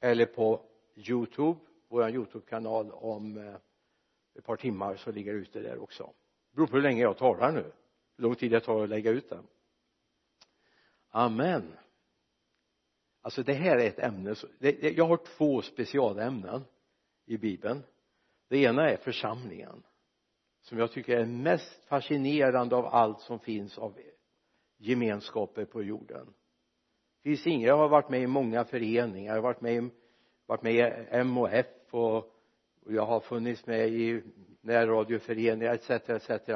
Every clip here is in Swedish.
eller på youtube vår youtube-kanal om eh, ett par timmar så ligger det ute där också. Det beror på hur länge jag talar nu hur lång tid det tar att lägga ut den. Amen. Alltså det här är ett ämne jag har två specialämnen i bibeln. Det ena är församlingen som jag tycker är mest fascinerande av allt som finns av gemenskaper på jorden det jag har varit med i många föreningar, jag har varit med i, varit med i MHF och, och jag har funnits med i närradioföreningar etc etc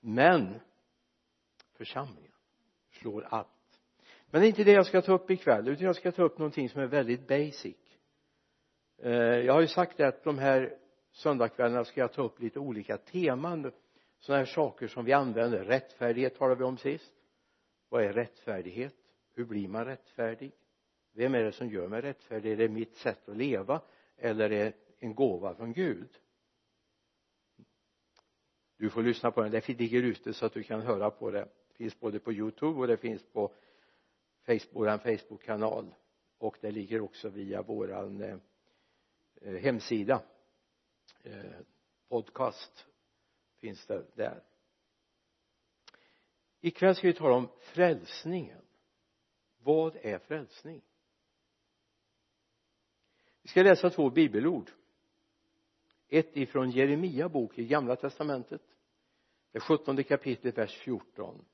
men församlingen slår allt. Men det är inte det jag ska ta upp ikväll utan jag ska ta upp någonting som är väldigt basic. Eh, jag har ju sagt det att de här söndagskvällarna ska jag ta upp lite olika teman. Sådana här saker som vi använder. Rättfärdighet talade vi om sist. Vad är rättfärdighet? Hur blir man rättfärdig? Vem är det som gör mig rättfärdig? Är det mitt sätt att leva eller är det en gåva från Gud? Du får lyssna på den. Det ligger ute så att du kan höra på det. Det finns både på youtube och det finns på Facebook, våran facebookkanal. Och det ligger också via våran eh, hemsida. Eh, podcast finns det där. Ikväll ska vi tala om frälsningen vad är frälsning? Vi ska läsa två bibelord. Ett ifrån Jeremia bok i gamla testamentet det sjuttonde kapitlet vers 14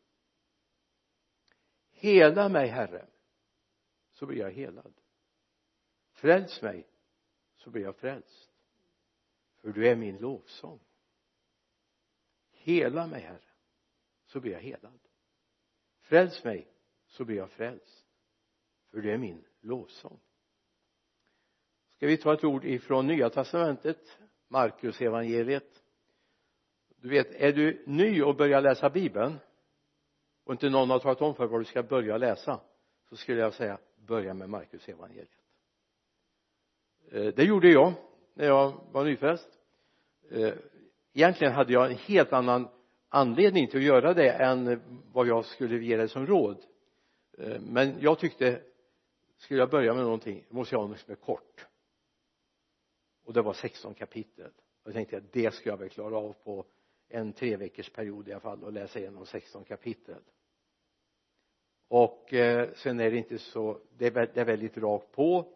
hela mig herre så blir jag helad. Fräls mig så blir jag frälst för du är min lovsång. Hela mig herre så blir jag helad. Fräls mig så blir jag frälst för det är min lovsång. Ska vi ta ett ord ifrån nya testamentet? Markus evangeliet. Du vet är du ny och börjar läsa bibeln och inte någon har talat om för vad du ska börja läsa så skulle jag säga börja med Markus evangeliet. Eh, det gjorde jag när jag var nyfrälst. Eh, egentligen hade jag en helt annan anledning till att göra det än vad jag skulle ge dig som råd. Eh, men jag tyckte skulle jag börja med någonting måste jag ha något som är kort. Och det var 16 kapitel. Och jag tänkte att det ska jag väl klara av på en tre veckors period i alla fall och läsa igenom 16 kapitel. Och eh, sen är det inte så det är, det är väldigt rakt på.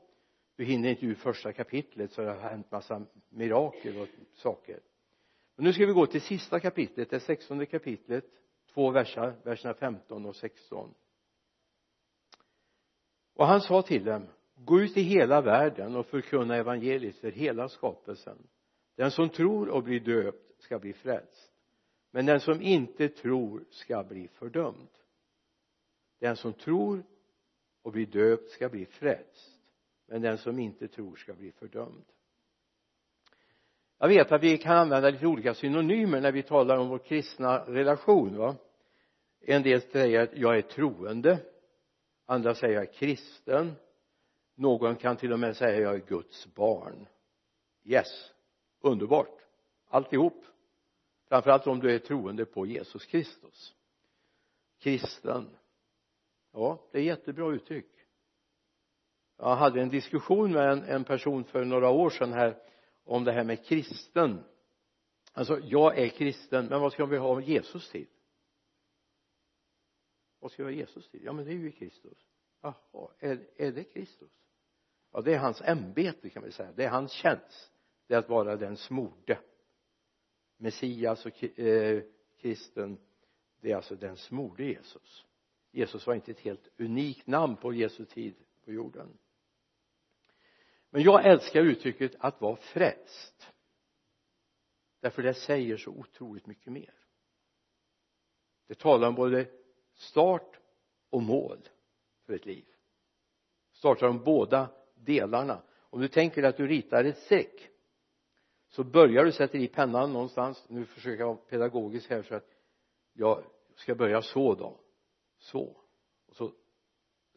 Du hinner inte ur första kapitlet så det har hänt massa mirakel och saker. Men nu ska vi gå till sista kapitlet det sextonde kapitlet. Två versar verserna 15 och 16 och han sa till dem gå ut i hela världen och förkunna evangeliet för hela skapelsen. Den som tror och blir döpt ska bli frälst men den som inte tror ska bli fördömd. Den som tror och blir döpt ska bli frälst men den som inte tror ska bli fördömd. Jag vet att vi kan använda lite olika synonymer när vi talar om vår kristna relation va? En del säger att jag är troende andra säger jag är kristen. Någon kan till och med säga jag är Guds barn. Yes underbart. Alltihop. Framförallt om du är troende på Jesus Kristus. Kristen. Ja det är jättebra uttryck. Jag hade en diskussion med en, en person för några år sedan här om det här med kristen. Alltså jag är kristen men vad ska vi ha Jesus till? Vad ska vi ha Jesus till ja men det är ju Kristus. Jaha är, är det Kristus? Ja det är hans ämbete kan vi säga. Det är hans tjänst. Det är att vara den smorde. Messias och eh, kristen det är alltså den smorde Jesus. Jesus var inte ett helt unikt namn på Jesu tid på jorden. Men jag älskar uttrycket att vara frälst. Därför det säger så otroligt mycket mer. Det talar om både start och mål för ett liv. Startar de båda delarna. Om du tänker att du ritar ett streck så börjar du sätta i pennan någonstans. Nu försöker jag vara pedagogisk här så att jag ska börja så då. Så. Och så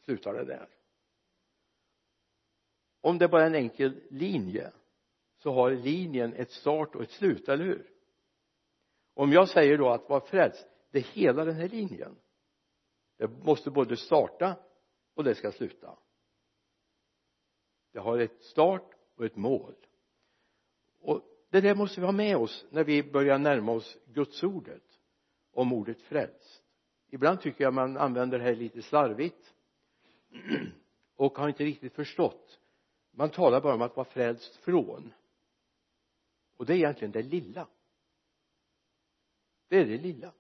slutar det där. Om det bara är en enkel linje så har linjen ett start och ett slut, eller hur? Om jag säger då att vara frälst det är hela den här linjen det måste både starta och det ska sluta. Det har ett start och ett mål. Och det där måste vi ha med oss när vi börjar närma oss gudsordet om ordet frälst. Ibland tycker jag man använder det här lite slarvigt och har inte riktigt förstått. Man talar bara om att vara frälst från. Och det är egentligen det lilla. Det är det lilla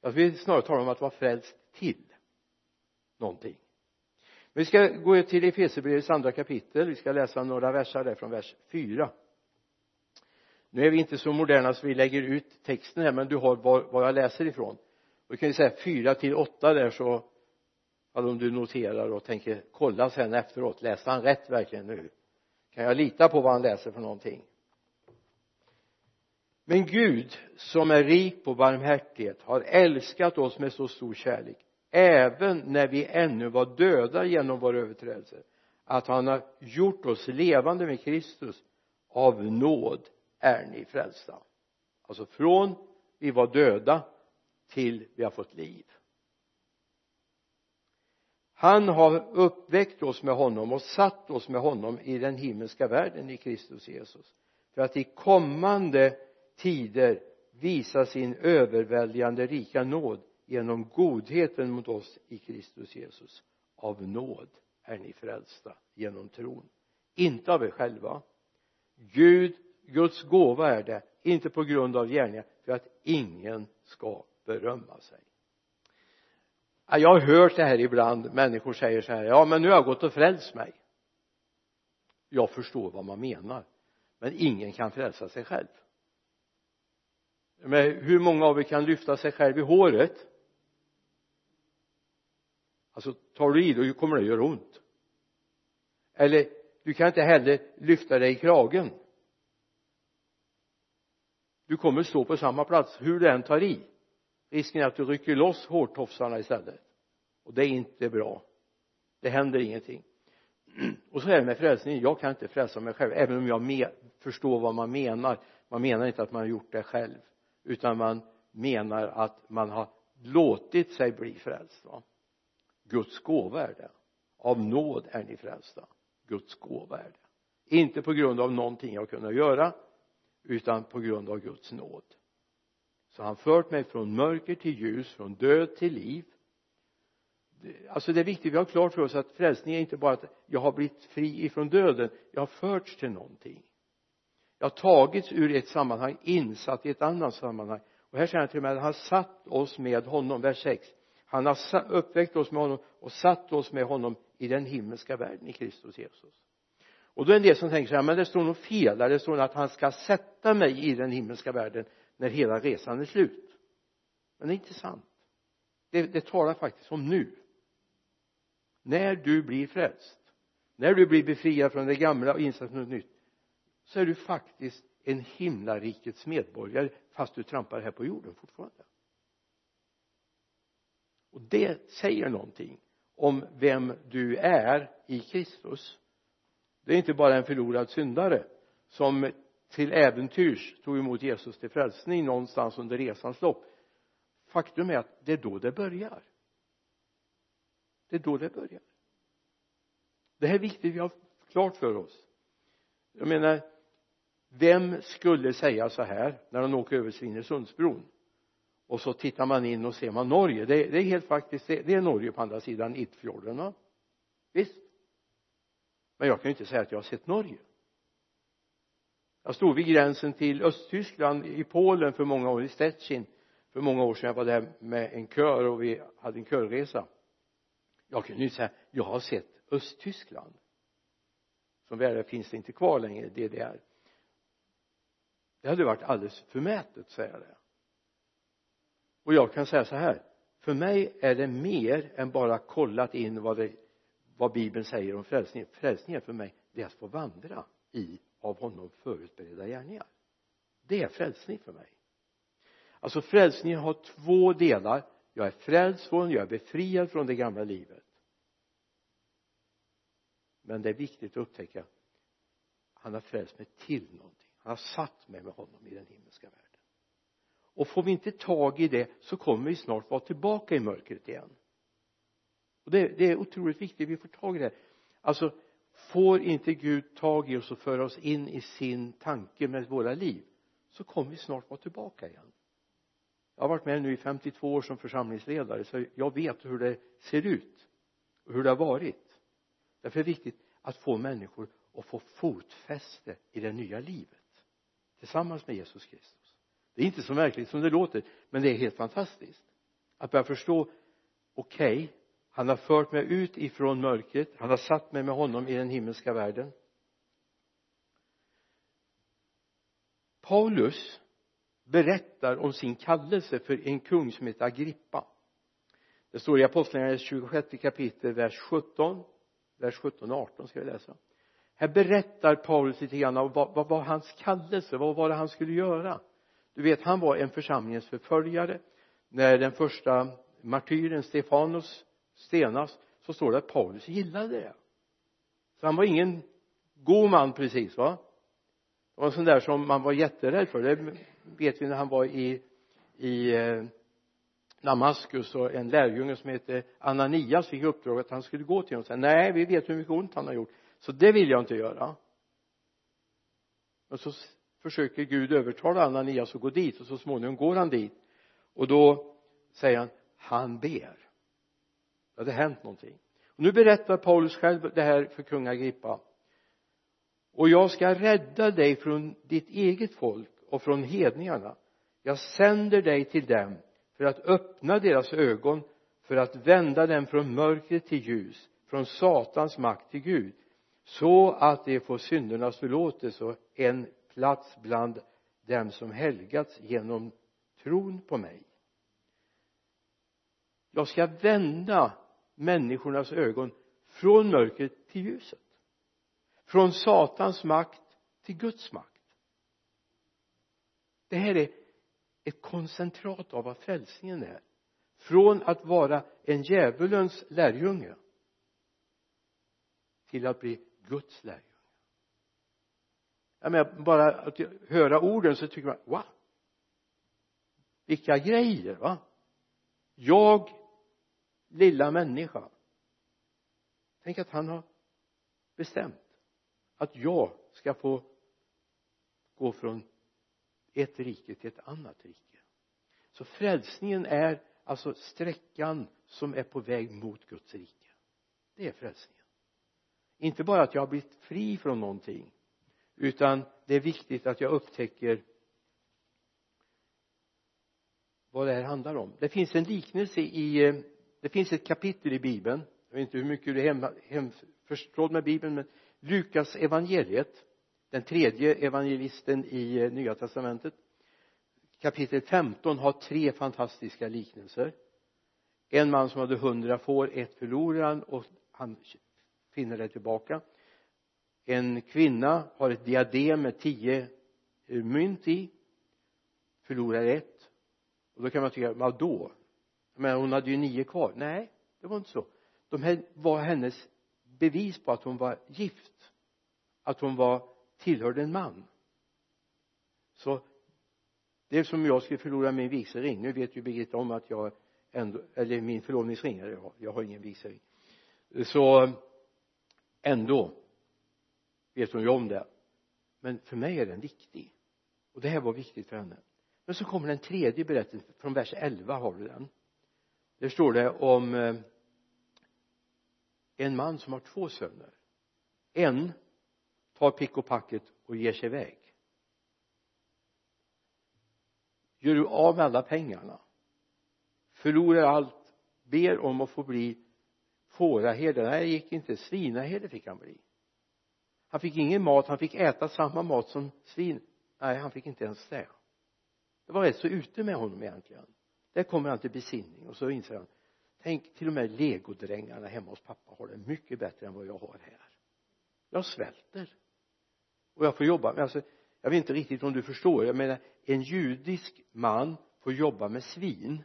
jag vill snarare tala om att vara frälst till någonting. Men vi ska gå till Efesierbrevets andra kapitel. Vi ska läsa några verser där från vers 4 nu är vi inte så moderna så vi lägger ut texten här men du har var, var jag läser ifrån. Och vi kan ju säga 4 till 8 där så alltså om du noterar och tänker kolla sen efteråt läste han rätt verkligen nu? Kan jag lita på vad han läser för någonting? Men Gud som är rik på barmhärtighet har älskat oss med så stor kärlek även när vi ännu var döda genom våra överträdelser att han har gjort oss levande med Kristus. Av nåd är ni frälsta. Alltså från vi var döda till vi har fått liv. Han har uppväckt oss med honom och satt oss med honom i den himmelska världen i Kristus Jesus. För att i kommande tider visa sin överväldigande rika nåd genom godheten mot oss i Kristus Jesus. Av nåd är ni frälsta genom tron. Inte av er själva. Gud Guds gåva är det inte på grund av gärningar för att ingen ska berömma sig. Jag har hört det här ibland människor säger så här ja men nu har jag gått och frälst mig. Jag förstår vad man menar men ingen kan frälsa sig själv men hur många av er kan lyfta sig själv i håret? Alltså tar du i då kommer det göra ont. Eller du kan inte heller lyfta dig i kragen. Du kommer stå på samma plats hur du än tar i. Risken är att du rycker loss hårtofsarna istället. Och det är inte bra. Det händer ingenting. Och så är det med frälsningen. Jag kan inte frälsa mig själv även om jag förstår vad man menar. Man menar inte att man har gjort det själv utan man menar att man har låtit sig bli frälst va? Guds gåva är det av nåd är ni frälsta. Guds gåva är det inte på grund av någonting jag kunnat göra utan på grund av Guds nåd. Så han fört mig från mörker till ljus från död till liv. Alltså det är viktigt vi har klart för oss att frälsning är inte bara att jag har blivit fri ifrån döden. Jag har förts till någonting jag har tagits ur ett sammanhang insatt i ett annat sammanhang. Och här säger han till och med att han har satt oss med honom vers 6 han har uppväckt oss med honom och satt oss med honom i den himmelska världen i Kristus Jesus. Och då är det en del som tänker så här men det står nog fel där det står att han ska sätta mig i den himmelska världen när hela resan är slut. Men det är inte sant. Det, det talar faktiskt om nu. När du blir frälst. När du blir befriad från det gamla och insatt något nytt så är du faktiskt en himlarikets medborgare fast du trampar här på jorden fortfarande. Och det säger någonting om vem du är i Kristus. Det är inte bara en förlorad syndare som till äventyrs tog emot Jesus till frälsning någonstans under resans lopp. Faktum är att det är då det börjar. Det är då det börjar. Det här är viktigt vi har klart för oss. Jag menar vem skulle säga så här när de åker över Svinesundsbron? Och så tittar man in och ser man Norge. Det, det är helt faktiskt det, det, är Norge på andra sidan Idfjorden visst. Men jag kan ju inte säga att jag har sett Norge. Jag stod vid gränsen till Östtyskland i Polen för många år i Stettin för många år sedan. Jag var där med en kör och vi hade en körresa. Jag kunde ju säga jag har sett Östtyskland. Som väl finns det inte kvar längre DDR det hade varit alldeles förmätet att säga det. Och jag kan säga så här. För mig är det mer än bara kollat in vad det vad bibeln säger om frälsning. Frälsningen för mig det är att få vandra i av honom förutberedda gärningar. Det är frälsning för mig. Alltså frälsningen har två delar. Jag är frälst från, jag är befriad från det gamla livet. Men det är viktigt att upptäcka han har frälst mig till någonting han har satt mig med honom i den himmelska världen. Och får vi inte tag i det så kommer vi snart vara tillbaka i mörkret igen. Och det, det är otroligt viktigt vi får tag i det alltså får inte Gud tag i oss och föra oss in i sin tanke med våra liv så kommer vi snart vara tillbaka igen. Jag har varit med nu i 52 år som församlingsledare så jag vet hur det ser ut och hur det har varit. Därför är det viktigt att få människor att få fotfäste i det nya livet tillsammans med Jesus Kristus. Det är inte så märkligt som det låter men det är helt fantastiskt. Att börja förstå okej okay, han har fört mig ut ifrån mörkret han har satt mig med honom i den himmelska världen. Paulus berättar om sin kallelse för en kung som heter Agrippa. Det står i Apostlagärningarna 26 kapitel vers 17 vers 17 och 18 ska vi läsa här berättar Paulus lite grann om vad, vad var hans kallelse vad var det han skulle göra? Du vet han var en församlingens förföljare när den första martyren Stefanus stenas så står det att Paulus gillade det. Så han var ingen god man precis va? Det var en sån där som man var jätterädd för. Det vet vi när han var i i eh, Damaskus och en lärjunge som hette Ananias fick uppdrag att han skulle gå till honom. Och säga nej vi vet hur mycket ont han har gjort så det vill jag inte göra. Men så försöker Gud övertala Ananias att gå dit och så småningom går han dit. Och då säger han han ber. Det hade hänt någonting. Och nu berättar Paulus själv det här för kung Agrippa. Och jag ska rädda dig från ditt eget folk och från hedningarna. Jag sänder dig till dem för att öppna deras ögon för att vända dem från mörker till ljus från satans makt till Gud så att de får syndernas förlåtelse och en plats bland dem som helgats genom tron på mig. Jag ska vända människornas ögon från mörkret till ljuset från satans makt till Guds makt. Det här är ett koncentrat av vad frälsningen är. Från att vara en djävulens lärjunge till att bli Guds lärjunge jag menar bara att höra orden så tycker man wow. Vilka grejer va? Jag lilla människa. Tänk att han har bestämt att jag ska få gå från ett rike till ett annat rike. Så frälsningen är alltså sträckan som är på väg mot Guds rike. Det är frälsningen inte bara att jag har blivit fri från någonting utan det är viktigt att jag upptäcker vad det här handlar om. Det finns en liknelse i det finns ett kapitel i bibeln. Jag vet inte hur mycket du är hemförstådd hem med bibeln men Lukas evangeliet den tredje evangelisten i eh, nya testamentet kapitel 15 har tre fantastiska liknelser. En man som hade hundra får ett förlorade han och han finner det tillbaka. En kvinna har ett diadem med tio eh, mynt i förlorar ett. Och då kan man tycka vad då? Men hon hade ju nio kvar. Nej det var inte så. De här var hennes bevis på att hon var gift. Att hon var tillhörde en man. Så det är som jag skulle förlora min vigselring nu vet ju Birgitta om att jag ändå eller min förlovningsring jag har, jag har ingen vigselring så ändå vet hon ju om det. Men för mig är den viktig. Och det här var viktigt för henne. Men så kommer den tredje berättelsen från vers 11 har du den. Där står det om eh, en man som har två söner. En tar pick och packet och ger sig iväg. Gör du av med alla pengarna förlorar allt ber om att få bli fåraherde. Nej det gick inte. Svinaherde fick han bli. Han fick ingen mat. Han fick äta samma mat som svin. Nej han fick inte ens det. Det var rätt så ute med honom egentligen. Där kommer han till besinning och så inser han tänk till och med legodrängarna hemma hos pappa har det mycket bättre än vad jag har här. Jag svälter. Och jag får jobba med alltså jag vet inte riktigt om du förstår jag menar en judisk man får jobba med svin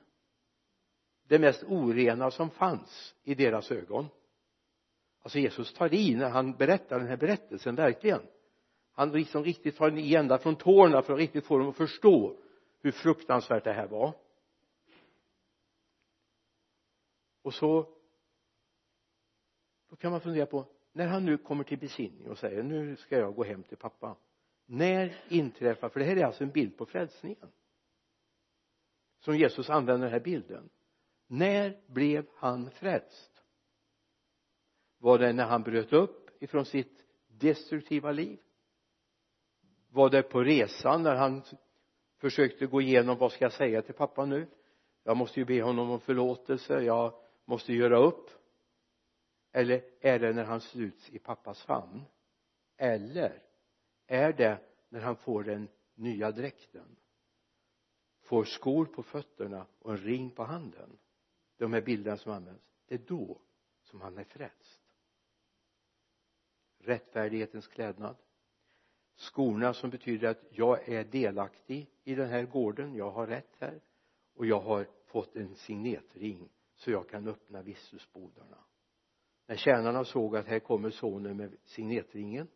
det mest orena som fanns i deras ögon. Alltså Jesus tar i när han berättar den här berättelsen verkligen. Han liksom riktigt tar i ända från tårna för att riktigt få dem att förstå hur fruktansvärt det här var. Och så då kan man fundera på när han nu kommer till besinning och säger nu ska jag gå hem till pappa. När inträffar för det här är alltså en bild på frälsningen som Jesus använder den här bilden när blev han frälst? Var det när han bröt upp ifrån sitt destruktiva liv? Var det på resan när han försökte gå igenom vad ska jag säga till pappa nu? Jag måste ju be honom om förlåtelse jag måste göra upp. Eller är det när han sluts i pappas famn? Eller är det när han får den nya dräkten? Får skor på fötterna och en ring på handen? De här bilderna som används det är då som han är frälst. Rättfärdighetens klädnad. Skorna som betyder att jag är delaktig i den här gården jag har rätt här och jag har fått en signetring så jag kan öppna visselbodarna när tjänarna såg att här kommer sonen med signetringen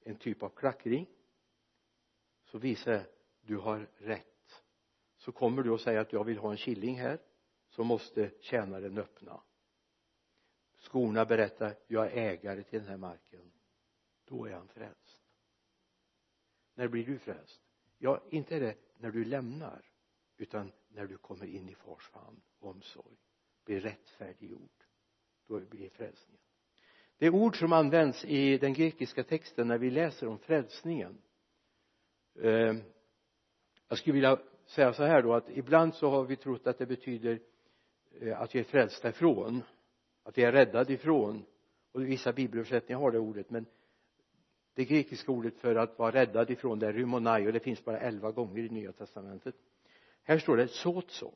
en typ av klackring så visar det du har rätt. Så kommer du och säger att jag vill ha en killing här så måste tjänaren öppna. Skorna berättar jag är ägare till den här marken. Då är han frälst. När blir du frälst? Ja inte är det när du lämnar utan när du kommer in i fars famn och omsorg. Blir rättfärdiggjord. Då blir frälsningen. Det ord som används i den grekiska texten när vi läser om frälsningen eh, jag skulle vilja säga så här då att ibland så har vi trott att det betyder Eh, att vi är frälsta ifrån att vi är räddade ifrån. Och vissa bibelöversättningar har det ordet men det grekiska ordet för att vara räddad ifrån det är rymonai och det finns bara elva gånger i nya testamentet. Här står det sotso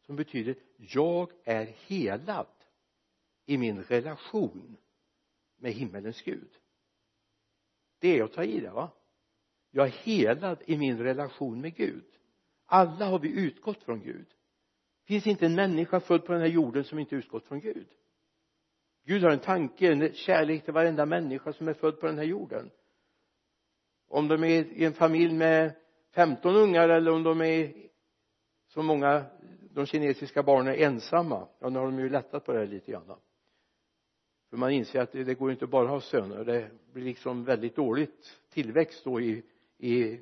som betyder jag är helad i min relation med himmelens Gud. Det är att ta i det va? Jag är helad i min relation med Gud. Alla har vi utgått från Gud finns inte en människa född på den här jorden som inte utgått från Gud? Gud har en tanke, en kärlek till varenda människa som är född på den här jorden. Om de är i en familj med 15 ungar eller om de är som många de kinesiska barnen är ensamma ja nu har de ju lättat på det här lite grann. För man inser att det, det går inte bara att ha söner. Det blir liksom väldigt dåligt tillväxt då i, i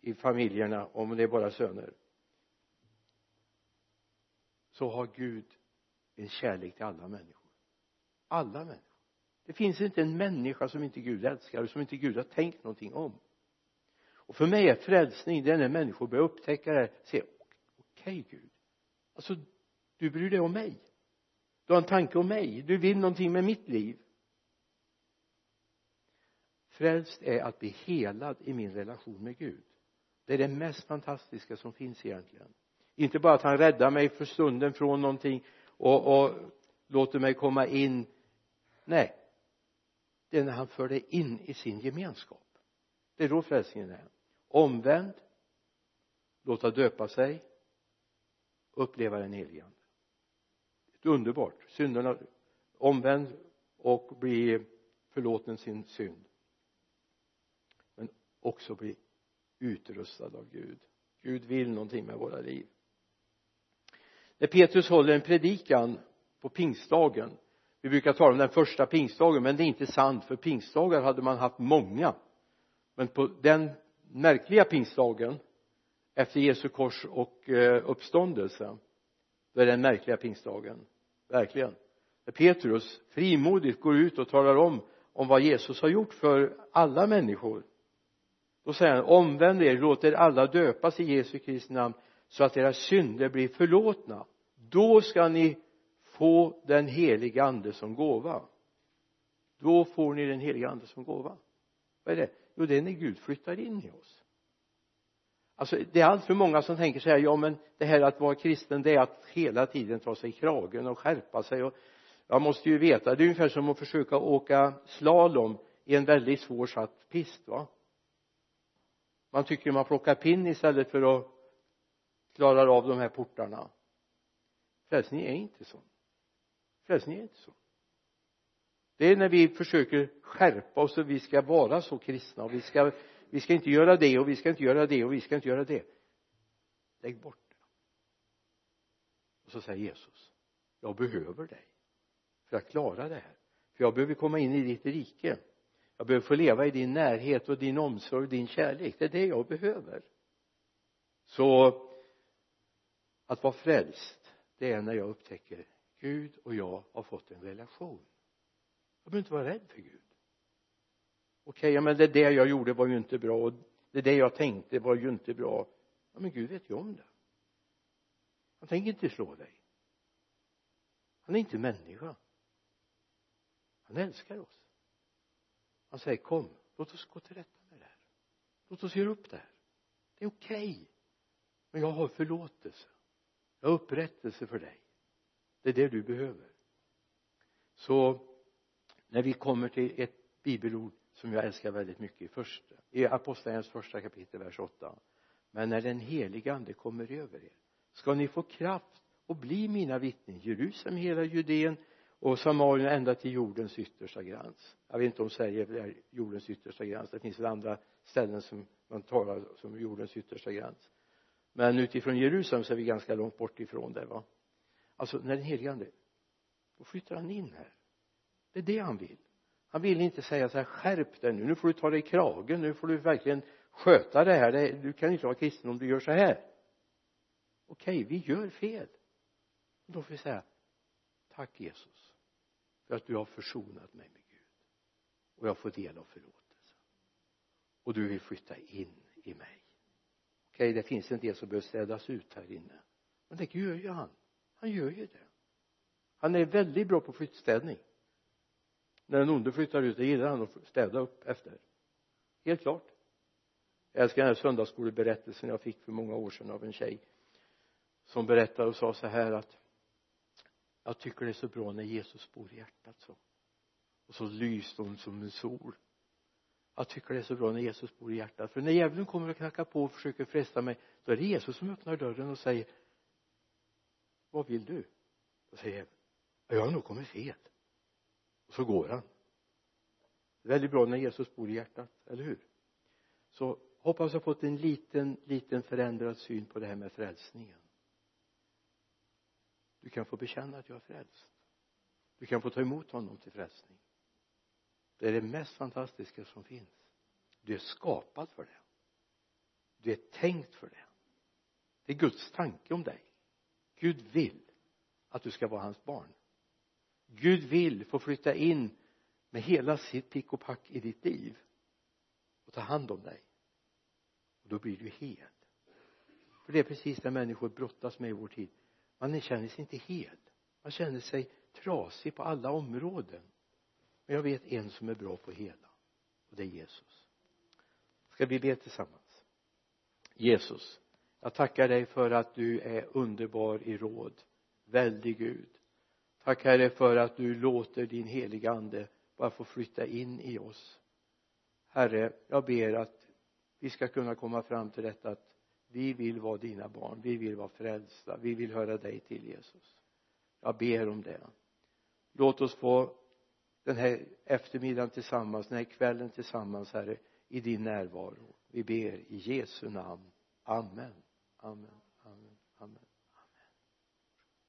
i familjerna om det är bara söner så har Gud en kärlek till alla människor. Alla människor. Det finns inte en människa som inte Gud älskar och som inte Gud har tänkt någonting om. Och för mig är frälsning det är när människor börjar upptäcka det här säger okej okay, Gud. Alltså du bryr dig om mig. Du har en tanke om mig. Du vill någonting med mitt liv. Frälst är att bli helad i min relation med Gud. Det är det mest fantastiska som finns egentligen inte bara att han räddar mig för stunden från någonting och, och låter mig komma in. Nej. Det är när han för dig in i sin gemenskap. Det är då frälsningen är. Omvänd. Låta döpa sig. Uppleva den helige ande. Underbart. Synderna omvänd och bli förlåten sin synd. Men också bli utrustad av Gud. Gud vill någonting med våra liv när Petrus håller en predikan på pingstdagen vi brukar tala om den första pingstdagen men det är inte sant för pingstdagar hade man haft många. Men på den märkliga pingstdagen efter Jesu kors och eh, uppståndelse då är den märkliga pingstdagen. Verkligen. När Petrus frimodigt går ut och talar om om vad Jesus har gjort för alla människor då säger han omvänd er låt er alla döpas i Jesu Kristi namn så att era synder blir förlåtna. Då ska ni få den heliga ande som gåva. Då får ni den heliga ande som gåva. Vad är det? Jo det är när Gud flyttar in i oss. Alltså det är allt för många som tänker så här ja men det här att vara kristen det är att hela tiden ta sig i kragen och skärpa sig och jag måste ju veta det är ungefär som att försöka åka slalom i en väldigt svår satt pist va? Man tycker man plockar pinn istället för att klarar av de här portarna. Frälsning är inte så. Frälsning är inte så. Det är när vi försöker skärpa oss och vi ska vara så kristna och vi ska vi ska inte göra det och vi ska inte göra det och vi ska inte göra det. Lägg bort det. Och så säger Jesus jag behöver dig för att klara det här. För jag behöver komma in i ditt rike. Jag behöver få leva i din närhet och din omsorg och din kärlek. Det är det jag behöver. Så att vara frälst det är när jag upptäcker Gud och jag har fått en relation. Jag behöver inte vara rädd för Gud. Okej, okay, ja men det där jag gjorde var ju inte bra och det där jag tänkte var ju inte bra. Ja men Gud vet ju om det. Han tänker inte slå dig. Han är inte människa. Han älskar oss. Han säger kom låt oss gå till rätta med det här. Låt oss göra upp det här. Det är okej. Okay. men jag har förlåtelse jag har upprättelse för dig. Det är det du behöver. Så när vi kommer till ett bibelord som jag älskar väldigt mycket i första i apostlagärningarnas första kapitel vers 8 men när den heliga ande kommer över er ska ni få kraft och bli mina vittnen. Jerusalem hela Judeen och Samarien ända till jordens yttersta gräns. Jag vet inte om Sverige är jordens yttersta gräns. Det finns väl andra ställen som man talar som jordens yttersta gräns men utifrån Jerusalem så är vi ganska långt bort ifrån det va? Alltså när den helige ande då flyttar han in här. Det är det han vill. Han vill inte säga så här skärp dig nu nu får du ta dig i kragen nu får du verkligen sköta det här. Du kan inte vara kristen om du gör så här. Okej vi gör fel. Då får vi säga tack Jesus för att du har försonat mig med Gud. Och jag får del av förlåtelsen. Och du vill flytta in i mig okej det finns en del som behöver städas ut här inne. Men det gör ju han. Han gör ju det. Han är väldigt bra på flyttstädning. När den onde flyttar ut det gillar han att städa upp efter. Helt klart. Jag älskar den här söndagsskoleberättelsen jag fick för många år sedan av en tjej som berättade och sa så här att jag tycker det är så bra när Jesus bor i hjärtat så. Och så lyste hon som en sol jag tycker det är så bra när Jesus bor i hjärtat. För när djävulen kommer och knackar på och försöker fresta mig då är det Jesus som öppnar dörren och säger vad vill du? Då säger djävulen jag har nog kommit fel och så går han. Det är väldigt bra när Jesus bor i hjärtat, eller hur? Så hoppas jag fått en liten, liten förändrad syn på det här med frälsningen. Du kan få bekänna att jag är frälst. Du kan få ta emot honom till frälsning det är det mest fantastiska som finns. Du är skapad för det. Du är tänkt för det. Det är Guds tanke om dig. Gud vill att du ska vara hans barn. Gud vill få flytta in med hela sitt pick och pack i ditt liv och ta hand om dig. Och då blir du hel. För det är precis det människor brottas med i vår tid. Man känner sig inte hel. Man känner sig trasig på alla områden men jag vet en som är bra på hela och det är Jesus. Ska vi be tillsammans? Jesus jag tackar dig för att du är underbar i råd. Väldig Gud. Tack herre för att du låter din heliga ande bara få flytta in i oss. Herre jag ber att vi ska kunna komma fram till detta att vi vill vara dina barn. Vi vill vara frälsta. Vi vill höra dig till Jesus. Jag ber om det. Låt oss få den här eftermiddagen tillsammans, den här kvällen tillsammans herre i din närvaro. Vi ber i Jesu namn. Amen. Amen. Amen. Amen.